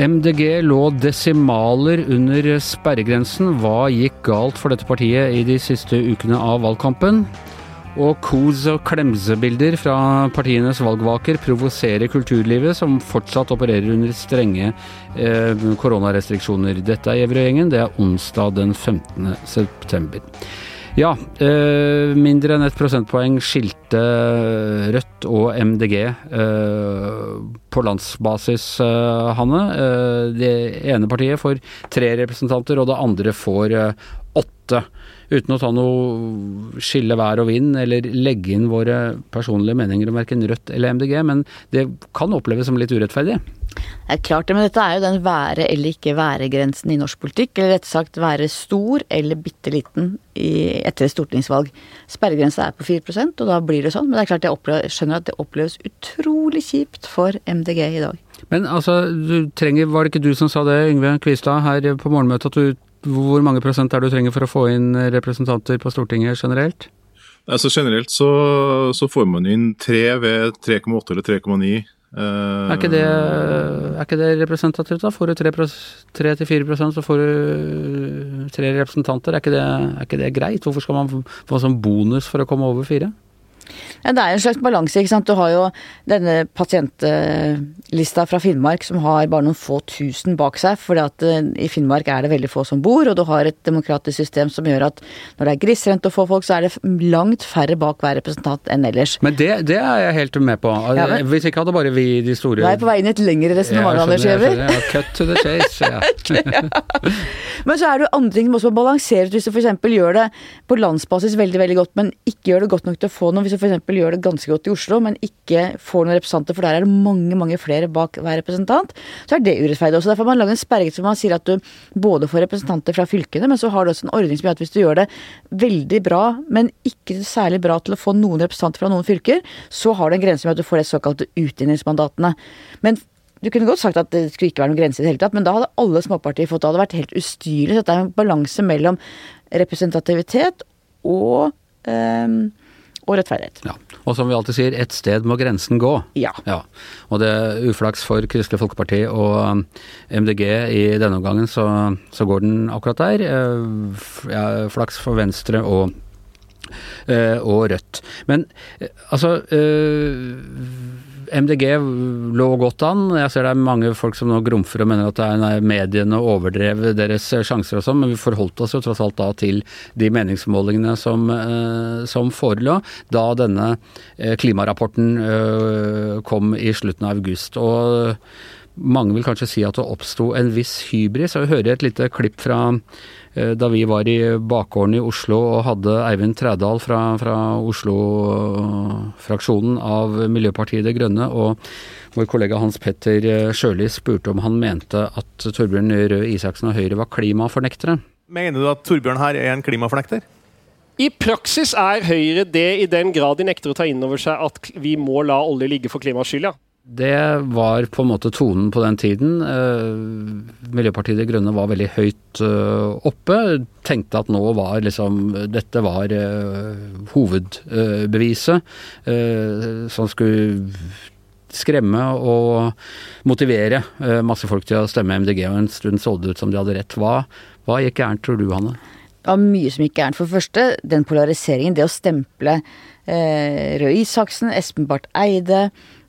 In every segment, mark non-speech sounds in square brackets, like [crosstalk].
MDG lå desimaler under sperregrensen. Hva gikk galt for dette partiet i de siste ukene av valgkampen? Og kos- og klemsebilder fra partienes valgvaker provoserer kulturlivet, som fortsatt opererer under strenge eh, koronarestriksjoner. Dette er Gjevrøy-gjengen. Det er onsdag den 15. september. Ja, eh, mindre enn ett prosentpoeng skilte Rødt og MDG eh, på landsbasis, eh, Hanne. Eh, det ene partiet får tre representanter, og det andre får eh, åtte. Uten å ta noe skille vær og vind, eller legge inn våre personlige meninger om verken Rødt eller MDG, men det kan oppleves som litt urettferdig. Det er klart det, men dette er jo den være eller ikke være-grensen i norsk politikk. Eller rett sagt være stor eller bitte liten i, etter et stortingsvalg. Sperregrensa er på 4% og da blir det sånn. Men det er klart jeg opplever, skjønner at det oppleves utrolig kjipt for MDG i dag. Men altså, du trenger, var det ikke du som sa det, Yngve Kvistad, her på morgenmøtet, at du hvor mange prosent er det du trenger for å få inn representanter på Stortinget generelt? Altså Generelt så, så får man inn tre ved 3,8 eller 3,9. Eh, er, ikke det, er ikke det representativt, da? Får du 3-4 så får du tre representanter. Er ikke, det, er ikke det greit? Hvorfor skal man få sånn bonus for å komme over fire? Ja, det er en slags balanse. ikke sant. Du har jo denne pasientlista fra Finnmark som har bare noen få tusen bak seg. at eh, i Finnmark er det veldig få som bor, og du har et demokratisk system som gjør at når det er grisgrendt å få folk, så er det langt færre bak hver representant enn ellers. Men det, det er jeg helt med på. Ja, men, Hvis ikke hadde bare vi de store Du er på vei inn i et lengre resonnement, Anders Giæver. Ja, cut to the chase. [laughs] Ja. men så er det andre ting som også må balanseres. Hvis du f.eks. gjør det på landsbasis veldig veldig godt, men ikke gjør det godt nok til å få noen Hvis du f.eks. gjør det ganske godt i Oslo, men ikke får noen representanter, for der er det mange mange flere bak hver representant, så er det urettferdig også. Derfor har man laget en sperregrense hvor man sier at du både får representanter fra fylkene, men så har du også en ordning som gjør at hvis du gjør det veldig bra, men ikke særlig bra til å få noen representanter fra noen fylker, så har du en grense med at du får de såkalte utjevningsmandatene. Men du kunne godt sagt at det skulle ikke være noen grense i det hele tatt, men da hadde alle småpartier fått. Det hadde vært helt ustyrlig. Så det er en balanse mellom representativitet og um, og rettferdighet. Ja. Og som vi alltid sier, et sted må grensen gå. Ja. ja. Og det er uflaks for Kristelig Folkeparti og um, MDG i denne omgangen, så, så går den akkurat der. Eh, ja, flaks for Venstre og eh, og Rødt. Men eh, altså MDG lå godt an. Jeg ser det er mange folk som nå grumfer og mener at det er mediene overdrev deres sjanser og sånn, men vi forholdt oss jo tross alt da til de meningsmålingene som, eh, som forelå da denne eh, klimarapporten eh, kom i slutten av august. Og mange vil kanskje si at det oppsto en viss hybris. Jeg hører et lite klipp fra da vi var i bakgården i Oslo og hadde Eivind Trædal fra, fra Oslo-fraksjonen av Miljøpartiet De Grønne, og vår kollega Hans Petter eh, Sjøli spurte om han mente at Torbjørn Røe Isaksen og Høyre var klimafornektere. Mener du at Torbjørn her er en klimafornekter? I praksis er Høyre det i den grad de nekter å ta inn over seg at vi må la olje ligge for klimaskyld, skyld, ja. Det var på en måte tonen på den tiden. Eh, Miljøpartiet De Grønne var veldig høyt eh, oppe. Tenkte at nå var liksom Dette var eh, hovedbeviset som skulle skremme og motivere masse folk til å stemme MDG, og en stund så det ut som de hadde rett. Hva, hva gikk gærent, tror du, Hanne? Det var mye som gikk gærent. For det første, den polariseringen, det å stemple Røe Isaksen, Espen Barth Eide,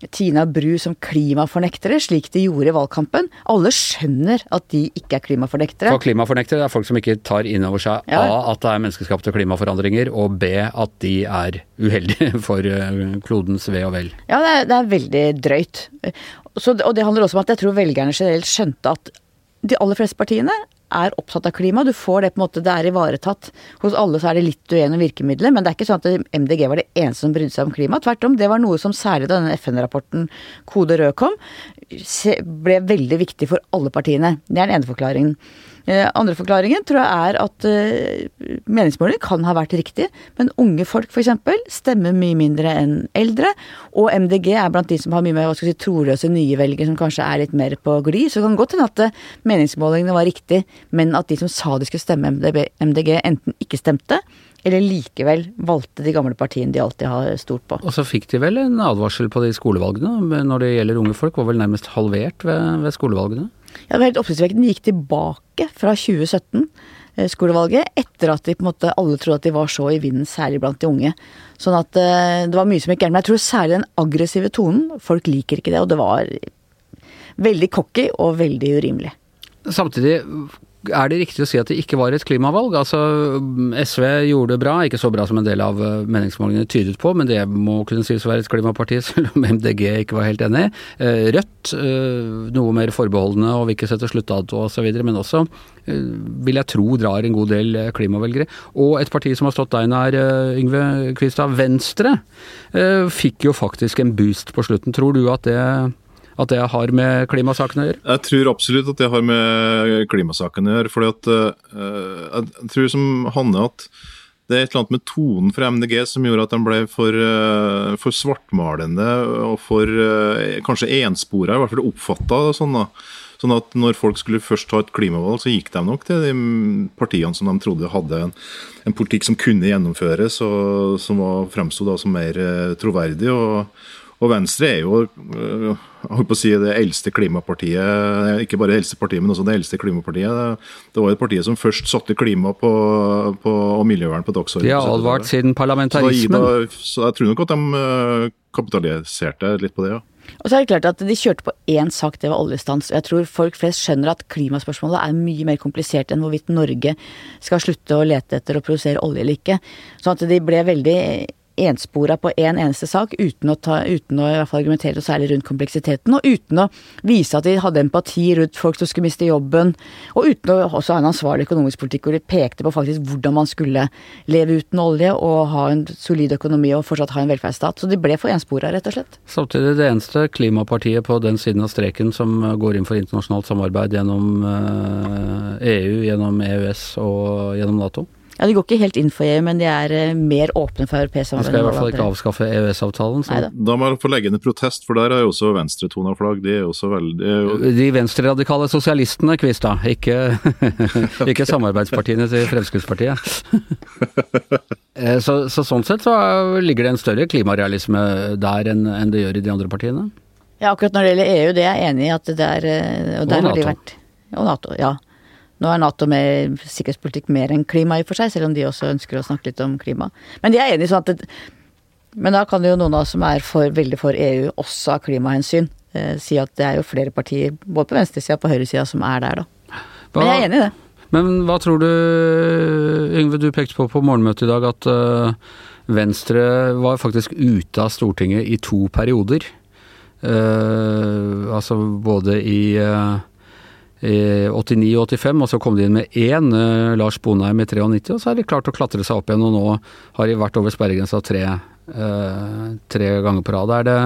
Tina Bru som klimafornektere, slik de gjorde i valgkampen. Alle skjønner at de ikke er klimafornektere. For klimafornektere er folk som ikke tar inn over seg ja. A at det er menneskeskapte klimaforandringer, og B at de er uheldige [laughs] for eh, klodens ve og vel. Ja, det er, det er veldig drøyt. Så, og det handler også om at jeg tror velgerne generelt skjønte at de aller fleste partiene er opptatt av klima. Du får det på en måte, det er ivaretatt. Hos alle så er det litt uenig om virkemidler, men det er ikke sånn at MDG var det eneste som brydde seg om klima. Tvert om, det var noe som særlig da denne FN-rapporten Kode rød kom, ble veldig viktig for alle partiene. Det er den ene forklaringen. Eh, andre forklaringen tror jeg er at uh, meningsmålinger kan ha vært riktig, men unge folk f.eks. stemmer mye mindre enn eldre. Og MDG er blant de som har mye mer si, troløse nye velgere som kanskje er litt mer på glid. Så det kan godt hende at uh, meningsmålingene var riktig, men at de som sa de skulle stemme MDG, enten ikke stemte, eller likevel valgte de gamle partiene de alltid har stolt på. Og så fikk de vel en advarsel på de skolevalgene, når det gjelder unge folk, var vel nærmest halvert ved, ved skolevalgene? Ja, det var helt oppsiktsvekkende. De gikk tilbake fra 2017 eh, skolevalget, etter at de på en måte alle trodde at de var så i vinden, særlig blant de unge. Sånn at eh, det var mye som gikk gærent. Men jeg tror særlig den aggressive tonen. Folk liker ikke det, og det var veldig cocky og veldig urimelig. Samtidig er det riktig å si at det ikke var et klimavalg? Altså, SV gjorde det bra, ikke så bra som en del av eh, meningsmålingene tydet på, men det må kunne sies å være et klimaparti, [laughs] selv om MDG ikke var helt enig. Eh, Rødt eh, noe mer forbeholdne og vil ikke sette sluttdato osv., men også vil jeg tro drar en god del klimavelgere. Og et parti som har stått deg nær, Yngve Kvistad, Venstre, fikk jo faktisk en boost på slutten. Tror du at det at det har med klimasaken å gjøre? Jeg tror absolutt at det har med klimasaken å gjøre. fordi at uh, Jeg tror som Hanne at det er et eller annet med tonen fra MDG som gjorde at de ble for, uh, for svartmalende og for uh, kanskje enspora, i hvert fall oppfatta sånn. da. Sånn at når folk skulle først ta et klimavalg, så gikk de nok til de partiene som de trodde hadde en, en politikk som kunne gjennomføres, og som fremsto som mer troverdig. og og Venstre er jo øh, jeg holdt på å si, det eldste klimapartiet. Ikke bare det eldste partiet, men også det eldste klimapartiet. Det var et parti som først satte klima på, på, og miljøvern på dagsordenen. De har advart siden parlamentarismen. Så, så, jeg tror nok at de øh, kapitaliserte litt på det, ja. Og så er det klart at De kjørte på én sak, det var oljestans. Jeg tror folk flest skjønner at klimaspørsmålet er mye mer komplisert enn hvorvidt Norge skal slutte å lete etter å produsere olje eller ikke. Sånn at de ble veldig enspora på én en eneste sak, uten å, ta, uten å argumentere særlig rundt kompleksiteten, og uten å vise at de hadde empati rundt folk som skulle miste jobben, og uten å også ha en ansvarlig økonomisk politikk hvor de pekte på faktisk hvordan man skulle leve uten olje og ha en solid økonomi og fortsatt ha en velferdsstat. Så de ble for enspora, rett og slett. Samtidig det eneste klimapartiet på den siden av streken som går inn for internasjonalt samarbeid gjennom EU, eh, e gjennom EØS og gjennom Nato. Ja, De går ikke helt inn for EU, men de er uh, mer åpne for europeisk samarbeid. De skal i hvert fall ikke avskaffe EØS-avtalen. Da må jeg få legge ned protest, for der er jo også venstretona flagg. De er jo også veldig jo... De venstreradikale sosialistene, Kvistad, ikke, [laughs] ikke samarbeidspartiene til Fremskrittspartiet. [laughs] Eh, så, så, sånn sett så ligger det en større klimarealisme der enn, en det gjør i de andre partiene? Ja, akkurat når det gjelder EU, det er jeg enig i at det er Og Og, og der har de vært Og Nato, ja. Nå er Nato med sikkerhetspolitikk mer enn klima i og for seg, selv om de også ønsker å snakke litt om klima. Men de er enige sånn at det, Men da kan jo noen av oss som er for, veldig for EU, også av klimahensyn, eh, si at det er jo flere partier, både på venstresida og på høyresida, som er der, da. Men jeg er enig i det. Men hva tror du, Yngve, du pekte på på morgenmøtet i dag at uh, Venstre var faktisk ute av Stortinget i to perioder. Uh, altså både i uh, 89 og 85, og så kom de inn med én, uh, Lars Bonheim i 93, og så har de klart å klatre seg opp igjen, og nå har de vært over sperregrensa tre, uh, tre ganger på rad. Det,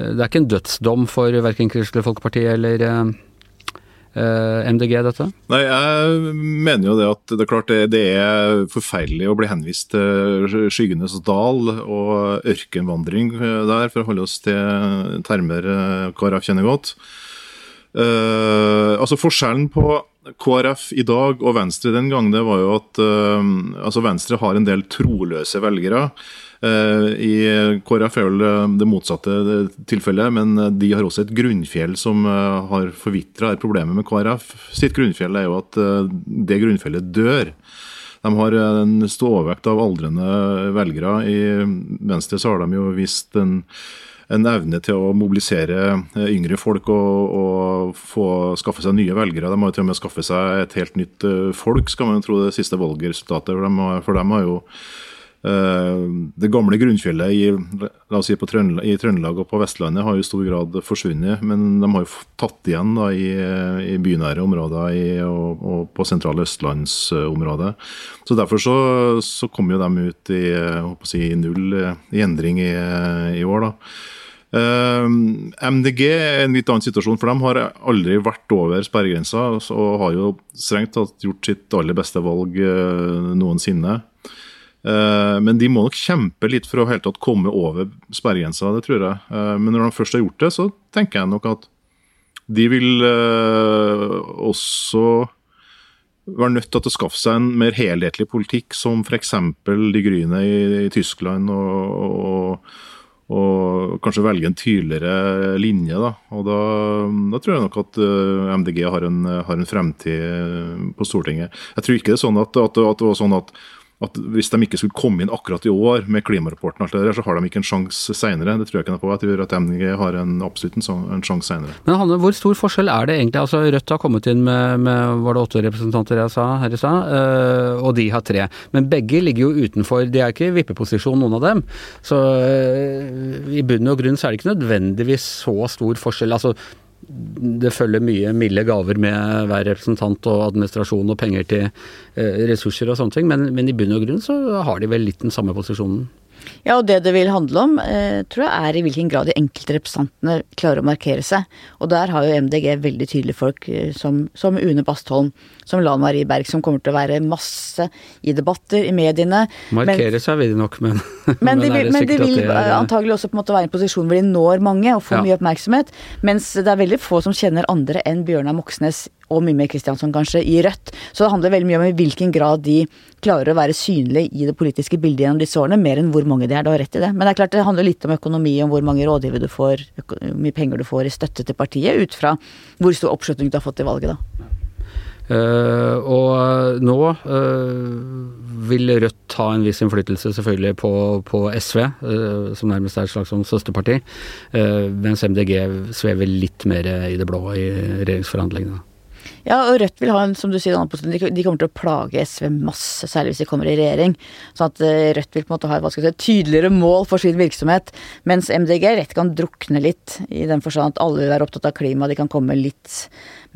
det er ikke en dødsdom for verken Kristelig Folkeparti eller MDG, dette? Nei, jeg mener jo det at det er klart det, det er forferdelig å bli henvist til skyggenes dal og ørkenvandring der, for å holde oss til termer KrF kjenner godt. Uh, altså Forskjellen på KrF i dag og Venstre den gang, det var jo at uh, altså Venstre har en del troløse velgere. Uh, I KrF er vel det motsatte tilfellet, men de har også et grunnfjell som har forvitra. Problemet med KrF sitt grunnfjell er jo at det grunnfjellet dør. De har en stor overvekt av aldrende velgere. I Venstre så har de jo vist en en evne til å mobilisere eh, yngre folk og, og få, skaffe seg nye velgere. De har jo til og med skaffet seg et helt nytt eh, folk, skal man tro det siste valgresultatet. For har, for de har jo det gamle grunnfjellet i, la oss si på Trøndelag, i Trøndelag og på Vestlandet har i stor grad forsvunnet. Men de har jo tatt igjen da, i, i bynære områder i, og, og, på sentrale østlandsområdet. Så Derfor så, så kom jo de ut i, si, null i endring i, i år. da. MDG er en litt annen situasjon, for de har aldri vært over sperregrensa og har jo strengt tatt gjort sitt aller beste valg noensinne. Uh, men de må nok kjempe litt for å helt tatt komme over sperregrensa, det tror jeg. Eh, men når de først har gjort det, så tenker jeg nok at de vil også være nødt til å skaffe seg en mer helhetlig politikk, som f.eks. De Grüne i, i Tyskland, og, og, og, kanskje velge en tydeligere linje. Da, og da, da tror jeg nok at MDG har en, har en, fremtid på Stortinget. Jeg tror ikke det er sånn at, at, at det var sånn at at hvis de ikke skulle komme inn akkurat i år med klimarapporten, alt det der, så har de ikke en sjanse senere. Det tror jeg ikke noe på. Jeg tror at MDG har en, absolutt en, sånn, en sjanse senere. Men Hanne, hvor stor forskjell er det egentlig? Altså Rødt har kommet inn med, med var det åtte representanter jeg sa her i stad, øh, og de har tre. Men begge ligger jo utenfor. De er ikke i vippeposisjon, noen av dem. Så øh, i bunn og grunn så er det ikke nødvendigvis så stor forskjell. altså det følger mye milde gaver med hver representant og administrasjon og penger til eh, ressurser og sånne ting, men, men, i bunn og grunn så har de vel litt den samme posisjonen. Ja, og det det vil handle om, eh, tror jeg er i hvilken grad de enkelte representantene klarer å markere seg. Og der har jo MDG veldig tydelige folk eh, som, som Une Bastholm, som Lan Marie Berg, som kommer til å være masse i debatter i mediene. Markere seg vil de nok, men [laughs] Men de vil, men de vil antagelig også på en måte være i en posisjon hvor de når mange og får ja. mye oppmerksomhet. Mens det er veldig få som kjenner andre enn Bjørnar Moxnes og Mimir Kristiansson kanskje, i Rødt. Så det handler veldig mye om i hvilken grad de klarer å være synlige i det politiske bildet gjennom disse årene, mer enn hvor mange de er. Du har rett i det. Men det er klart det handler litt om økonomi, om hvor mange rådgivere du får, hvor mye penger du får i støtte til partiet, ut fra hvor stor oppslutning du har fått i valget, da. Uh, og nå uh, vil Rødt ha en viss innflytelse selvfølgelig på, på SV, uh, som nærmest er et slags sånn søsterparti, mens MDG svever litt mer i det blå i regjeringsforhandlingene. Ja, og Rødt vil ha en, som du sier, de kommer til å plage SV masse, særlig hvis de kommer i regjering. Sånn at eh, Rødt vil på en måte ha et si, tydeligere mål for sin virksomhet. Mens MDG rett kan drukne litt, i den forstand at alle vil være opptatt av klima. De kan komme litt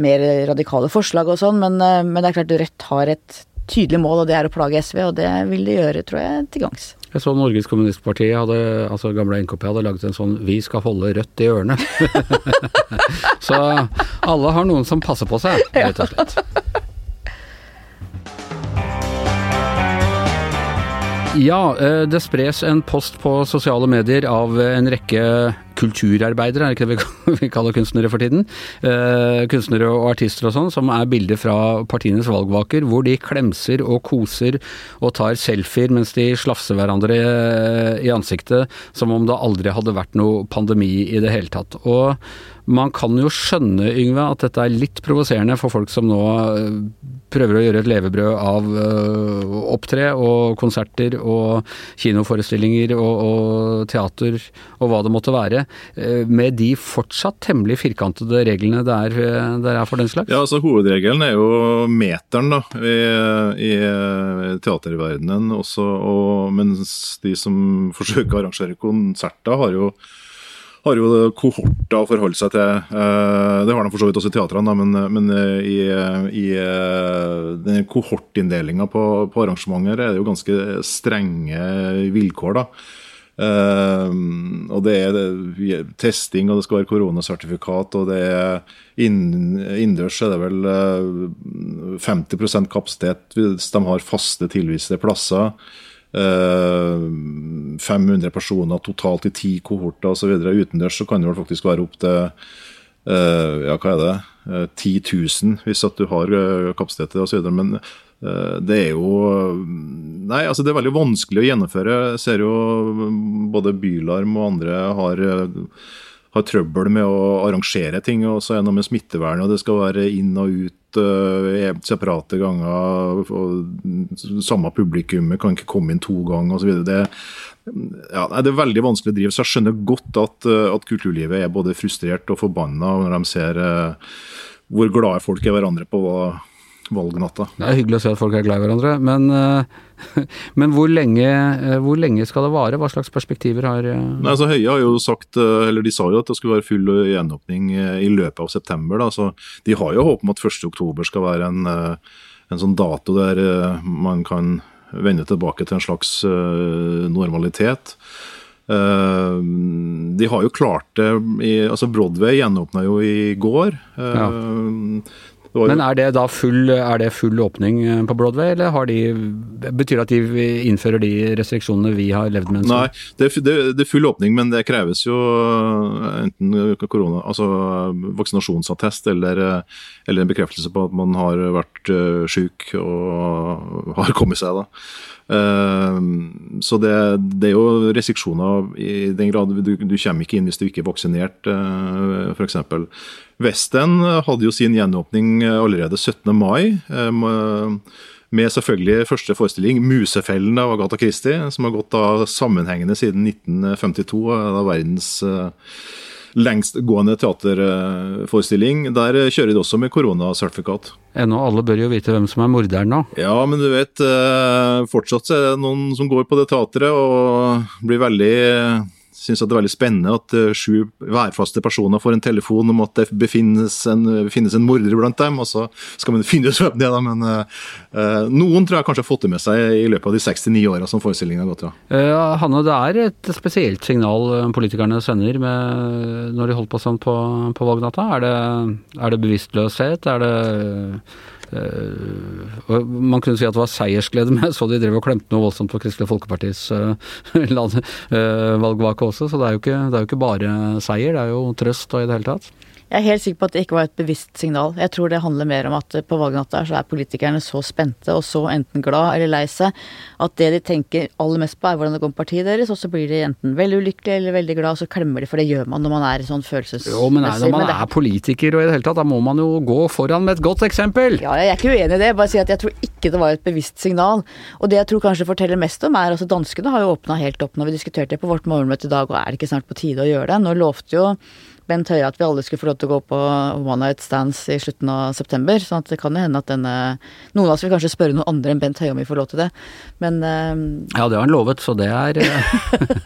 mer radikale forslag og sånn, men, eh, men det er klart Rødt har et tydelig mål, og det er å plage SV, og det vil de gjøre, tror jeg, til gangs. Jeg så Norges Kommunistparti, hadde, altså gamle NKP, hadde laget en sånn 'Vi skal holde rødt i ørene'. [laughs] så alle har noen som passer på seg, rett og slett. Ja, eh, det spres en post på sosiale medier av en rekke kulturarbeidere, er det ikke det [laughs] vi kaller kunstnere for tiden? Eh, kunstnere og artister og sånn, som er bilder fra partienes valgvaker, hvor de klemser og koser og tar selfier mens de slafser hverandre eh, i ansiktet, som om det aldri hadde vært noe pandemi i det hele tatt. Og man kan jo skjønne, Yngve, at dette er litt provoserende for folk som nå eh, prøver å gjøre et levebrød av uh, opptre og konserter og kinoforestillinger og, og, teater og hva det måtte være, uh, med de fortsatt temmelig firkantede reglene det er, det er for den slags? Ja, altså Hovedregelen er jo meteren da, i, i teaterverdenen også, og mens de som forsøker å arrangere konserter, har jo har jo kohorter å forholde seg til. Eh, det har de for så vidt også i teatrene, men, men eh, i, i eh, den kohortinndelinga på, på arrangementer er det jo ganske strenge vilkår. da. Og det er testing, og det skal være koronasertifikat, og det er innendørs er det vel uh, 50 kapasitet hvis de har faste tilviste plasser. 500 eh, personer totalt i ti kohorter osv. Utendørs så kan det vel faktisk være opp til eh, ja, hva er det, 10 eh, 000 hvis at du har kapasitet til det osv. Men det er jo Nei, altså det er veldig vanskelig å gjennomføre. Jeg ser jo både Bylarm og andre har har trøbbel med å arrangere ting. Og så er det noe med smittevern, og det skal være inn og ut uh, separate ganger. og Samme publikummet kan ikke komme inn to ganger osv. Det, ja, det er veldig vanskelig å drive, så jeg skjønner godt at, eh, at kulturlivet er både frustrert og forbanna når de ser uh, hvor glade folk er hverandre på hva valgnatta. Det er hyggelig å se at folk er glad i hverandre, men, eh, [laughs] men hvor, lenge, eh, hvor, lenge, skal det vare? Hva slags perspektiver har eh? Nei, altså Høie har jo sagt, eller de sa jo at det skulle være full gjenåpning i løpet av september. Da, så De har jo håp om at 1.10 skal være en, en sånn dato der man kan vende tilbake til en slags normalitet. De har jo klart det i, altså Broadway gjenåpna jo i går. Ja. Det Men er det da full, er det full åpning eh, på Broadway, eller har de, betyr det at de innfører de restriksjonene vi har levd med? Nei, det det, det er full åpning, men det kreves jo eh, enten korona, altså vaksinasjonsattest eller, eh, eller en bekreftelse på at man har vært syk og har kommet seg. da. Eh, så det, det er jo restriksjoner i den grad du, du kommer ikke inn hvis du ikke er vaksinert, uh, f.eks. Vesten hadde jo sin gjenåpning allerede 17. mai. eh, med- selvfølgelig første forestilling, 'Musefellen' av Agatha Christie, som har gått da sammenhengende siden 1952. Da verdens eh, lengstgående teaterforestilling. Der eh, kjører de også med koronasertifikat. Ennå alle bør jo vite hvem som er morderen nå. Ja, men du vet, eh, fortsatt er det noen som går på det teatret og blir veldig Syns det er veldig spennende at eh, sju værfaste personer får en telefon om at det befinnes en, finnes en morder blant dem, og så skal man finne ut hvem det er. Men eh, noen tror jeg kanskje har fått det med seg i løpet av de 69 åra som forestillingen har gått. Ja. Uh, Hanne, det er et spesielt signal politikerne sender med, når de holder på sånn på, på valgnatta. Er det, er det bevisstløshet? Er det og Man kunne si at det var seiersglede, [laughs] jeg så de drev og klemte noe voldsomt på Kristelig Folkepartis eh, [laughs] land- eh, valgvake også, så det er, ikke, det er jo ikke bare seier, det er jo trøst og i det hele tatt. Jeg er helt sikker på at det ikke var et bevisst signal. Jeg tror det handler mer om at på valgnatta så er politikerne så spente og så enten glad eller lei seg at det de tenker aller mest på er hvordan det går med partiet deres, og så blir de enten veldig ulykkelige eller veldig glad, og så klemmer de, for det gjør man når man er sånn følelsesmessig. Jo, men nei, når man er politiker og i det hele tatt, da må man jo gå foran med et godt eksempel. Ja, jeg er ikke uenig i det. Bare si at jeg tror ikke det var et bevisst signal. Og det jeg tror kanskje forteller mest om, er altså danskene har jo åpna helt opp når vi diskuterte det på vårt morgenmøte i dag, og er det ikke snart på tide å gjøre det? Nå lovte jo Bent Høie at vi alle skulle få lov til å gå på one night stands i slutten av september. sånn at det kan jo hende at denne Noen av oss vil kanskje spørre noen andre enn Bent Høie om vi får lov til det. Men uh, Ja, det har han lovet, så det er eh,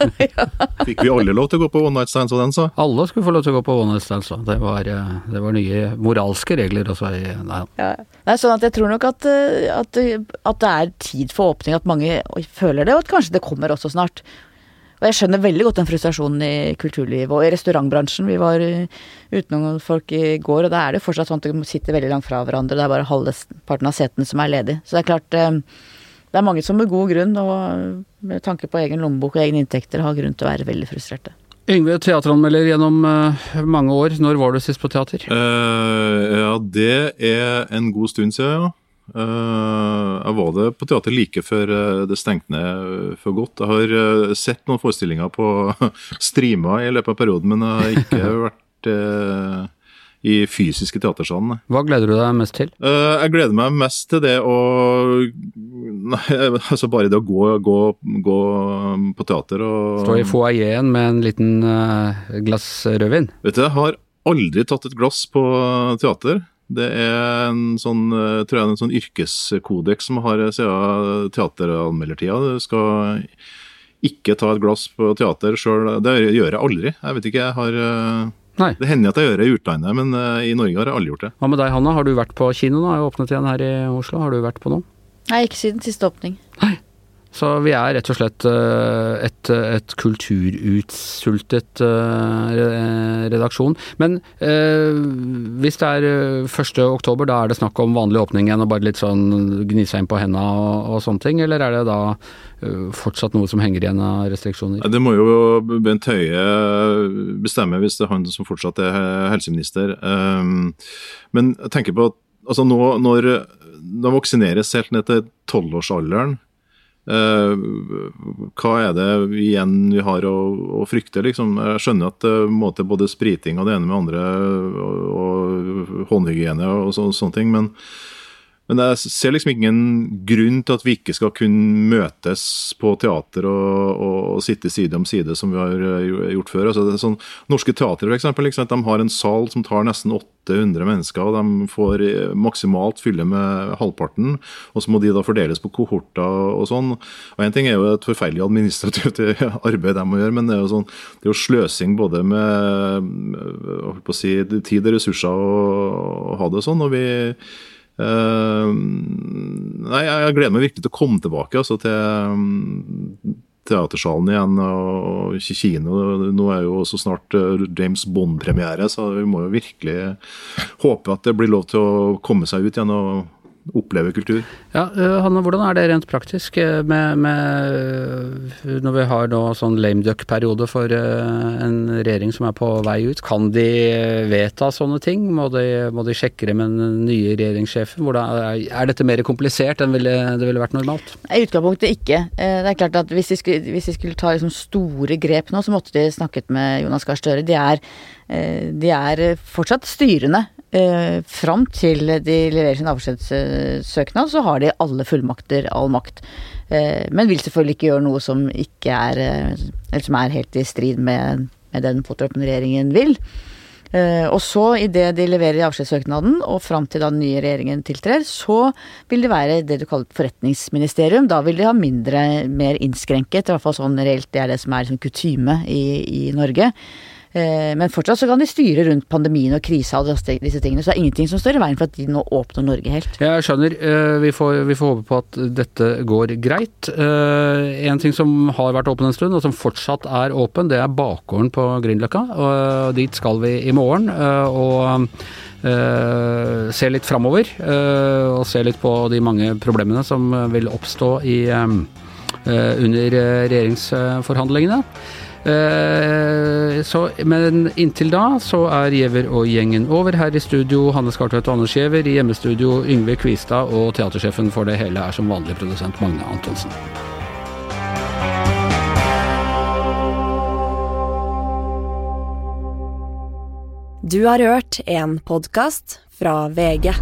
[laughs] Fikk vi alle lov til å gå på one night stands og den, så? Alle skulle få lov til å gå på one night stands. da. Det var, eh, det var nye moralske regler også. Nei, ja. Nei, sånn at jeg tror nok at, at, at det er tid for åpning, at mange føler det, og at kanskje det kommer også snart. Og jeg skjønner veldig godt den frustrasjonen i kulturlivet og i restaurantbransjen. Vi var utenom noen folk i går, og da er det fortsatt sånn at de sitter veldig langt fra hverandre. Det er bare halvparten av setene som er ledig. Så det er klart eh, det er mange som med god grunn og med tanke på egen lommebok og egne inntekter har grunn til å være veldig frustrerte. Yngve, teateranmelder gjennom eh, mange år. Når var du sist på teater? Uh, ja, det er en god stund siden, ja. Eh, jeg var det på teater like før eh, det stengte ned for godt. Jeg har eh, sett noen forestillinger på [laughs] streama i løpet av perioden, men jeg har ikke [laughs] vært i fysiske teatersalen. Hva gleder du deg mest til? Jeg gleder meg mest til det å Nei, altså bare det å gå, gå, gå på teater og Stå i foajeen med en liten glass rødvin? Vet du, jeg har aldri tatt et glass på teater. Det er en sånn, eh, tror jeg, en sånn yrkeskodeks som har siden teateranmeldertida. Du skal ikke ta et glass på teater sjøl. Det gjør jeg aldri. Jeg vet ikke, jeg har eh, Nei. Det hender at jeg gjør det i utlandet, men eh, i Norge har jeg aldri gjort det. Hva med deg, Hanna? Har du vært på kino nå? Jeg Har åpnet igjen her i Oslo. Har du vært på noe? Nei, ikke siden siste åpning. Så vi er rett og slett eh, et, et kulturutsultet eh, redaksjon. Men eh, hvis det er eh, 1. oktober, da er det snakk om vanlig åpning igjen og bare litt sånn gni seg inn på henda og, og sånne ting, eller er det da eh, fortsatt noe som henger igjen av restriksjoner? Det må jo Bent Høie bestemme hvis det er han som fortsatt er helseminister. Um, Men jeg tenker på at altså nå, når de vaksineres helt ned til tolvårsalderen, eh, hva er det igjen vi har å, å frykte? Liksom? Jeg skjønner at det må til både spriting og det ene med andre, og, og håndhygiene og så, sånne ting, men men jeg ser liksom ingen grunn til at vi ikke skal kunne møtes på teater og, og, sitte side om side, som vi har eh, gjort før. Altså, sånn, norske teatre eksempel, liksom, har en sal som tar nesten 800 mennesker, og de får eh, maksimalt fylle med halvparten. Og så må de da fordeles på kohorter og sånn. Og En ting er jo et forferdelig administrativt [laughs] arbeid de må gjøre, men det er jo, sånn, det er jo sløsing både med, si, tid og ressurser å, ha det sånn. og vi nei, jeg, gleder meg virkelig til å komme tilbake altså, til, teatersalen igjen og kino. Nå er jo også snart James Bond-premiere, så vi må jo virkelig håpe at det blir lov til å komme seg ut igjen og oppleve kultur. Ja, Hanne, hvordan er det rent praktisk med, med når vi har nå sånn lame duck-periode for en regjering som er på vei ut? Kan de vedta sånne ting? Må de, må de sjekke det med den nye regjeringssjefen? Er, er dette mer komplisert enn ville, det ville vært normalt? I utgangspunktet ikke. Det er klart at hvis de skulle, hvis de skulle ta liksom store grep nå, så måtte de snakket med Jonas Gahr Støre. De er, de er fortsatt styrende Eh, fram til de leverer sin avskjedssøknad, så har de alle fullmakter, all makt. Eh, men vil selvfølgelig ikke gjøre noe som ikke er Eller som er helt i strid med, med den påtroppende regjeringen vil. Eh, og så, idet de leverer avskjedssøknaden, og fram til da den nye regjeringen tiltrer, så vil det være det du kaller forretningsministerium. Da vil de ha mindre, mer innskrenket, i hvert fall sånn reelt, det er det som er liksom kutyme i, i Norge. Eh, men fortsatt så kan de styre rundt pandemien og krisa og disse tingene. Så det er ingenting som står i veien for at de nå åpner Norge helt. Jeg skjønner. Eh, vi får, vi får håpe på at dette går greit. Eh, en ting som har vært åpen en stund, og som fortsatt er åpen, det er bakgården på Grünerløkka. Dit skal vi i morgen. og se litt framover, og se litt på de mange problemene som vil oppstå i, under regjeringsforhandlingene. Eh, så, men inntil da så er Giæver og gjengen over. Her i studio Hanne Skartvedt og Anders Giæver. I hjemmestudio Yngve Kvistad og teatersjefen for det hele er som vanlig produsent Magne Antonsen. Du har hørt en podkast fra VG.